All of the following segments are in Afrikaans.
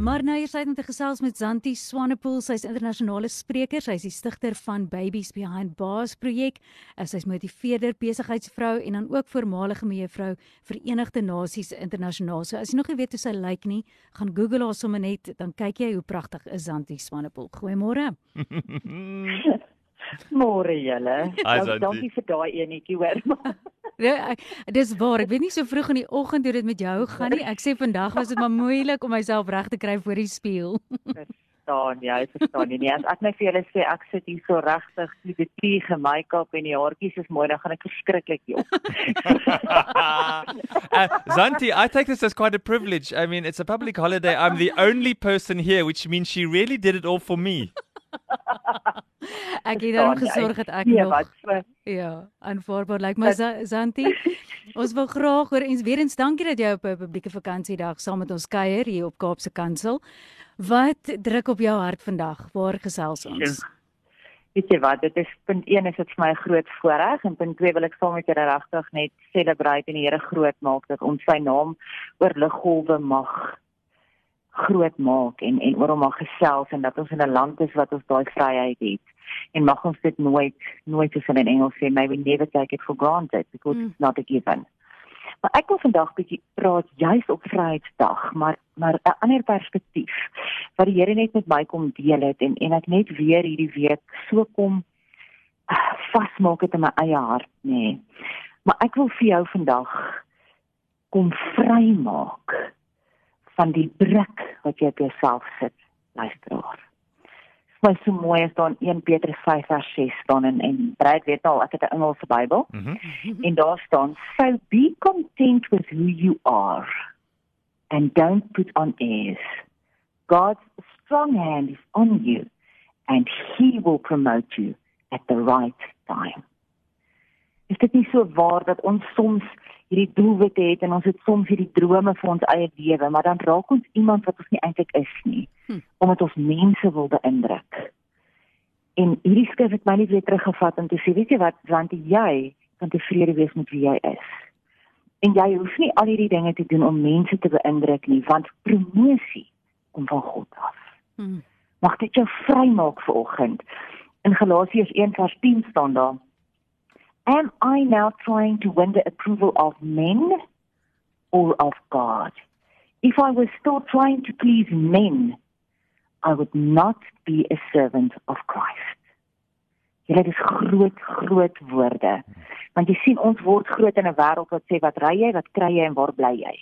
Maar nou eers uit om te gesels met Zanti Swanepoel, sy's internasionale spreker, sy's die stigter van Babies Behind Bars projek. Sy's motiveerder, besigheidsvrou en dan ook voormalige mevrou Verenigde Nasies internasionaal. So as jy nog nie weet hoe sy lyk nie, gaan Google haar sommer net, dan kyk jy hoe pragtig is Zanti Swanepoel. Goeiemôre. Môre julle. Dankie vir daai enetjie hoor. Ja, ek dis waar. Ek weet nie so vroeg in die oggend hoe dit met jou gaan nie. Ek sê vandag was dit maar moeilik om myself reg te kry voor die spieël. Verstaan jy? Ek verstaan nie. Nee, as ek net vir julle sê ek sit hier so regtig die tree gemake-up en die haartjies is mooi, dan gaan ek verskriklik jok. uh, Zanti, I take this as quite a privilege. I mean, it's a public holiday. I'm the only person here, which means she really did it all for me. Ek het dan gesorg dat ek nee, nog Ja, aanvaarbaar lyk like my Zanti. Ons wil graag hoor eens weer eens dankie dat jy op 'n publieke vakansiedag saam met ons kuier hier op Kaapse Kansel. Wat druk op jou hart vandag? Waar gesels ons? Weet jy wat, dit is punt 1 is dit vir my 'n groot voorreg en punt 2 wil ek saam met julle regtig net celebrate en die Here groot maak dat ons sy naam oor liggolwe mag groot maak en en oor hom mag gesels en dat ons in 'n land is wat ons daai vryheid het en mag ons dit nooit nooit soos in Engels sê maybe never take it for granted because mm. it's not a given. Maar ek wil vandag bietjie praat juis op Vryheidsdag, maar maar 'n ander perspektief wat die Here net met my kom deel het en en ek net weer hierdie week so kom uh, vasmaak het in my eie hart nê. Nee. Maar ek wil vir jou vandag kom vrymaak van die druk wat jy op jouself sit, luisteraar. Dit is so mooi as dan 1 Petrus 5 vers 6 staan en en Brad weet al ek het 'n Engelse Bybel. Mm -hmm. En daar staan so be content with who you are and don't put on airs. God's strong hand is on you and he will promote you at the right time. Is dit nie so waar dat ons soms hierdie doelwitte het en ons het soms hierdie drome vir ons eie lewe, maar dan raak ons iemand wat ons nie eintlik is nie, hm. omdat ons mense wil beïndruk. En hierdie skrif het my net weer teruggevat om te sê, weet jy wat, want jy kan tevrede wees met wie jy is. En jy hoef nie al hierdie dinge te doen om mense te beïndruk nie, want promosie kom van God af. Hm. Mag dit jou vrymaak vanoggend. In Galasiërs 1:10 staan daar Am I now trying to win the approval of men or of God? If I was still trying to please men, I would not be a servant of Christ. Julle dis groot groot woorde. Want jy sien ons word groot in 'n wêreld wat sê wat ry jy, wat kry jy en waar bly jy?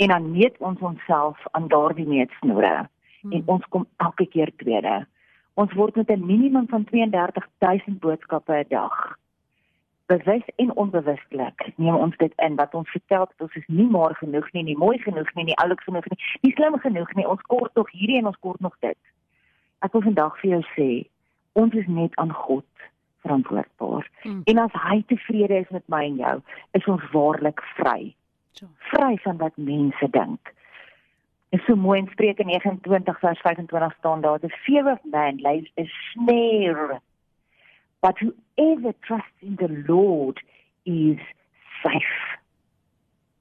En dan meet ons onsself aan daardie meetsnoere hmm. en ons kom elke keer tweede. Ons word met 'n minimum van 32000 boodskappe 'n dag bewus en onbewustelik neem ons dit in wat ons vertel dat ons is nie maar genoeg nie, nie mooi genoeg nie, nie oulik genoeg nie, nie slim genoeg nie. Ons kort nog hierdie en ons kort nog dit. Ek wil vandag vir jou sê, ons is net aan God verantwoordbaar. Hmm. En as hy tevrede is met my en jou, is ons waarlik vry. So. Vry van wat mense dink. En so mooi in Spreuke 29 vers 25 staan daar: "The fear of man lays a snare But whoever trusts in the Lord is safe.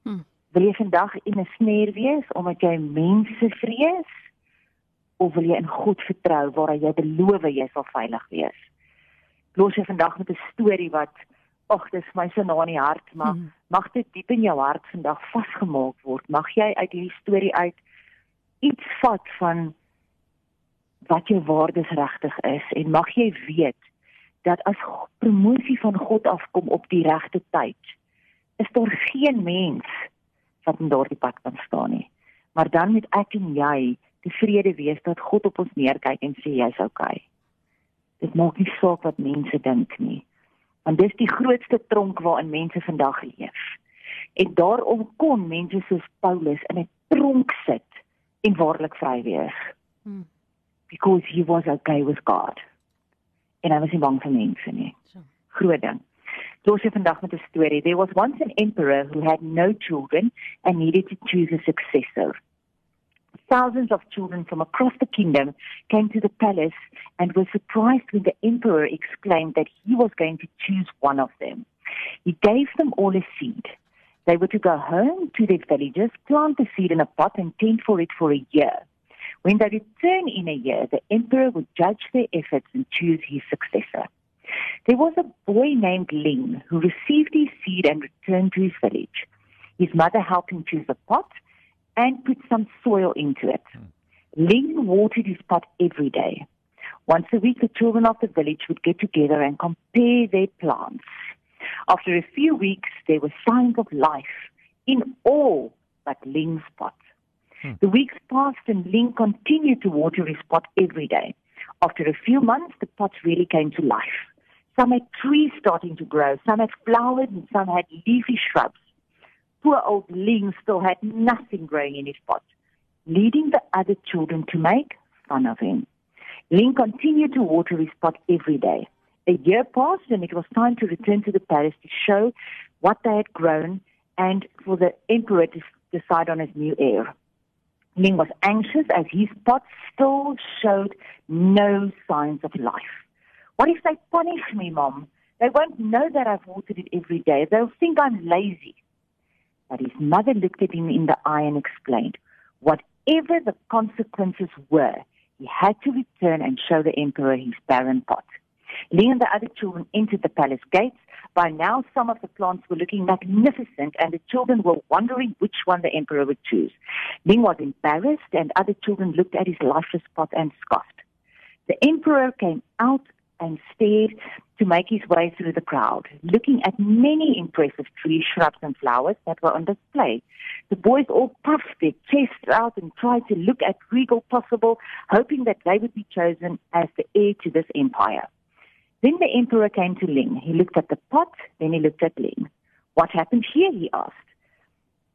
Hmm. Wil jy vandag in 'n sneer wees omdat jy mense vrees of wil jy in God vertrou waar jy beloof jy sal veilig wees? Los jy vandag met 'n storie wat ag dis my so na in die hart, maar hmm. mag dit diep in jou hart vandag vasgemaak word. Mag jy uit hierdie storie uit iets vat van wat jou waardes regtig is en mag jy weet dat as promosie van God afkom op die regte tyd, is daar geen mens wat in daardie pad kan staan nie. Maar dan moet ek en jy tevrede wees dat God op ons neerkyk en sê jy's okay. Dit maak nie saak wat mense dink nie. Want dis die grootste tronk waarin mense vandag leef. En daarom kon mense soos Paulus in 'n tronk sit en waarlik vry wees. Hmm. Because he was okay with God en hy was nie bang vir mense nie. Groot ding. Het vandag met 'n storie. There was once an emperor who had no children and needed to choose a successor. thousands of children from across the kingdom came to the palace and were surprised when the emperor exclaimed that he was going to choose one of them. He gave them all a seed. They were to go home to their villages, plant the seed in a pot, and tend for it for a year. When they return in a year, the emperor would judge their efforts and choose his successor. There was a boy named Ling who received his seed and returned to his village. His mother helped him choose a pot and put some soil into it. Hmm. Ling watered his pot every day. Once a week, the children of the village would get together and compare their plants. After a few weeks, there were signs of life in all but Ling's pot. Hmm. The weeks passed and Ling continued to water his pot every day. After a few months, the pot really came to life. Some had trees starting to grow, some had flowers, and some had leafy shrubs. Poor old Ling still had nothing growing in his pot, leading the other children to make fun of him. Ling continued to water his pot every day. A year passed and it was time to return to the palace to show what they had grown and for the emperor to decide on his new heir. Ling was anxious as his pot still showed no signs of life. What if they punish me, Mom? They won't know that I've watered it every day. They'll think I'm lazy. But his mother looked at him in the eye and explained, whatever the consequences were, he had to return and show the emperor his barren pot. Lee and the other children entered the palace gates. By now, some of the plants were looking magnificent, and the children were wondering which one the emperor would choose. Ling was embarrassed, and other children looked at his lifeless pot and scoffed. The emperor came out and stared to make his way through the crowd, looking at many impressive trees, shrubs, and flowers that were on display. The boys all puffed their chests out and tried to look as regal possible, hoping that they would be chosen as the heir to this empire. Then the emperor came to Ling. He looked at the pot, then he looked at Ling. What happened here? he asked.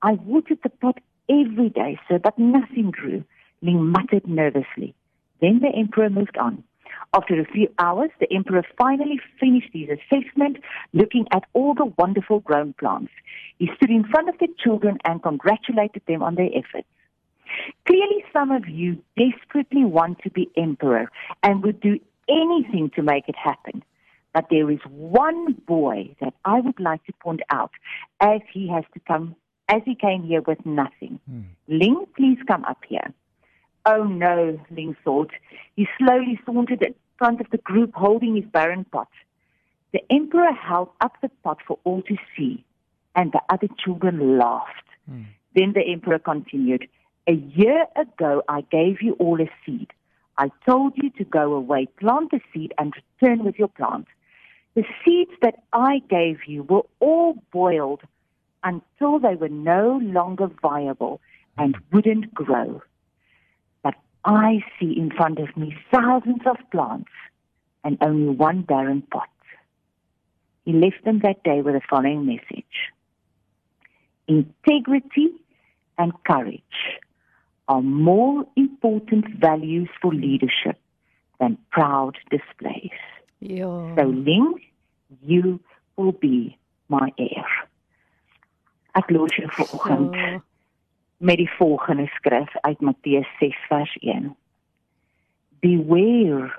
I watered the pot every day, sir, but nothing grew. Ling muttered nervously. Then the emperor moved on. After a few hours, the emperor finally finished his assessment, looking at all the wonderful grown plants. He stood in front of the children and congratulated them on their efforts. Clearly, some of you desperately want to be emperor and would do anything to make it happen. But there is one boy that I would like to point out as he has to come, as he came here with nothing. Hmm. Ling, please come up here. Oh no, Ling thought. He slowly sauntered in front of the group holding his barren pot. The emperor held up the pot for all to see, and the other children laughed. Hmm. Then the emperor continued, A year ago I gave you all a seed. I told you to go away, plant the seed, and return with your plant. The seeds that I gave you were all boiled until they were no longer viable and wouldn't grow. But I see in front of me thousands of plants and only one barren pot. He left them that day with the following message Integrity and courage are more important values for leadership than proud displays. Ja. So Ling, you will be my heir. Ek los jou vanoggend so. met die volgende skrif uit Matteus 6 vers 1. Beware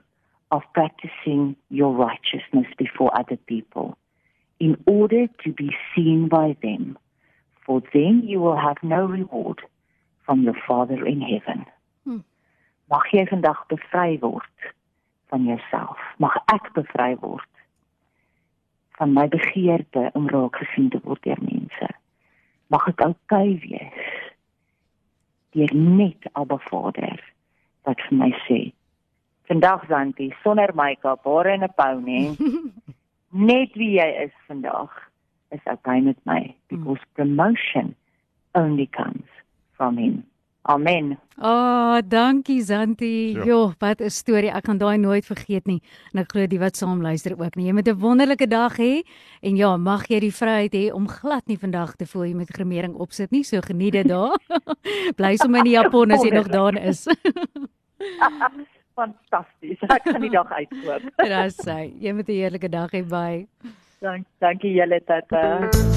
of practicing your righteousness before other people in order to be seen by them for then you will have no reward from your Father in heaven. Hmm. Mag jy vandag bevry word van jouself. Mag ek bevry word van my begeerte om raak gesien te word deur mense. Mag ek oukei wees. Deur net Abba Vader wat vir my sê. Vandag Santi sonder make-up, hare en 'n pou nê. net wie jy is vandag is okay met my hmm. because promotion only comes from him. Amen. Ah, oh, dankie Zanti. Ja. Jo, wat 'n storie. Ek gaan daai nooit vergeet nie. En ek glo die wat saam luister ook nie. Jy moet 'n wonderlike dag hê en ja, mag jy die vryheid hê om glad nie vandag te voel jy met gremering opsit nie. So geniet dit daar. Bly sommer in die Japon as jy nog daar is. Fantasties. Ek kan die dag uitkoop. Dis sy. Jy moet 'n heerlike dag hê. Bye. Dank, dankie julle tata.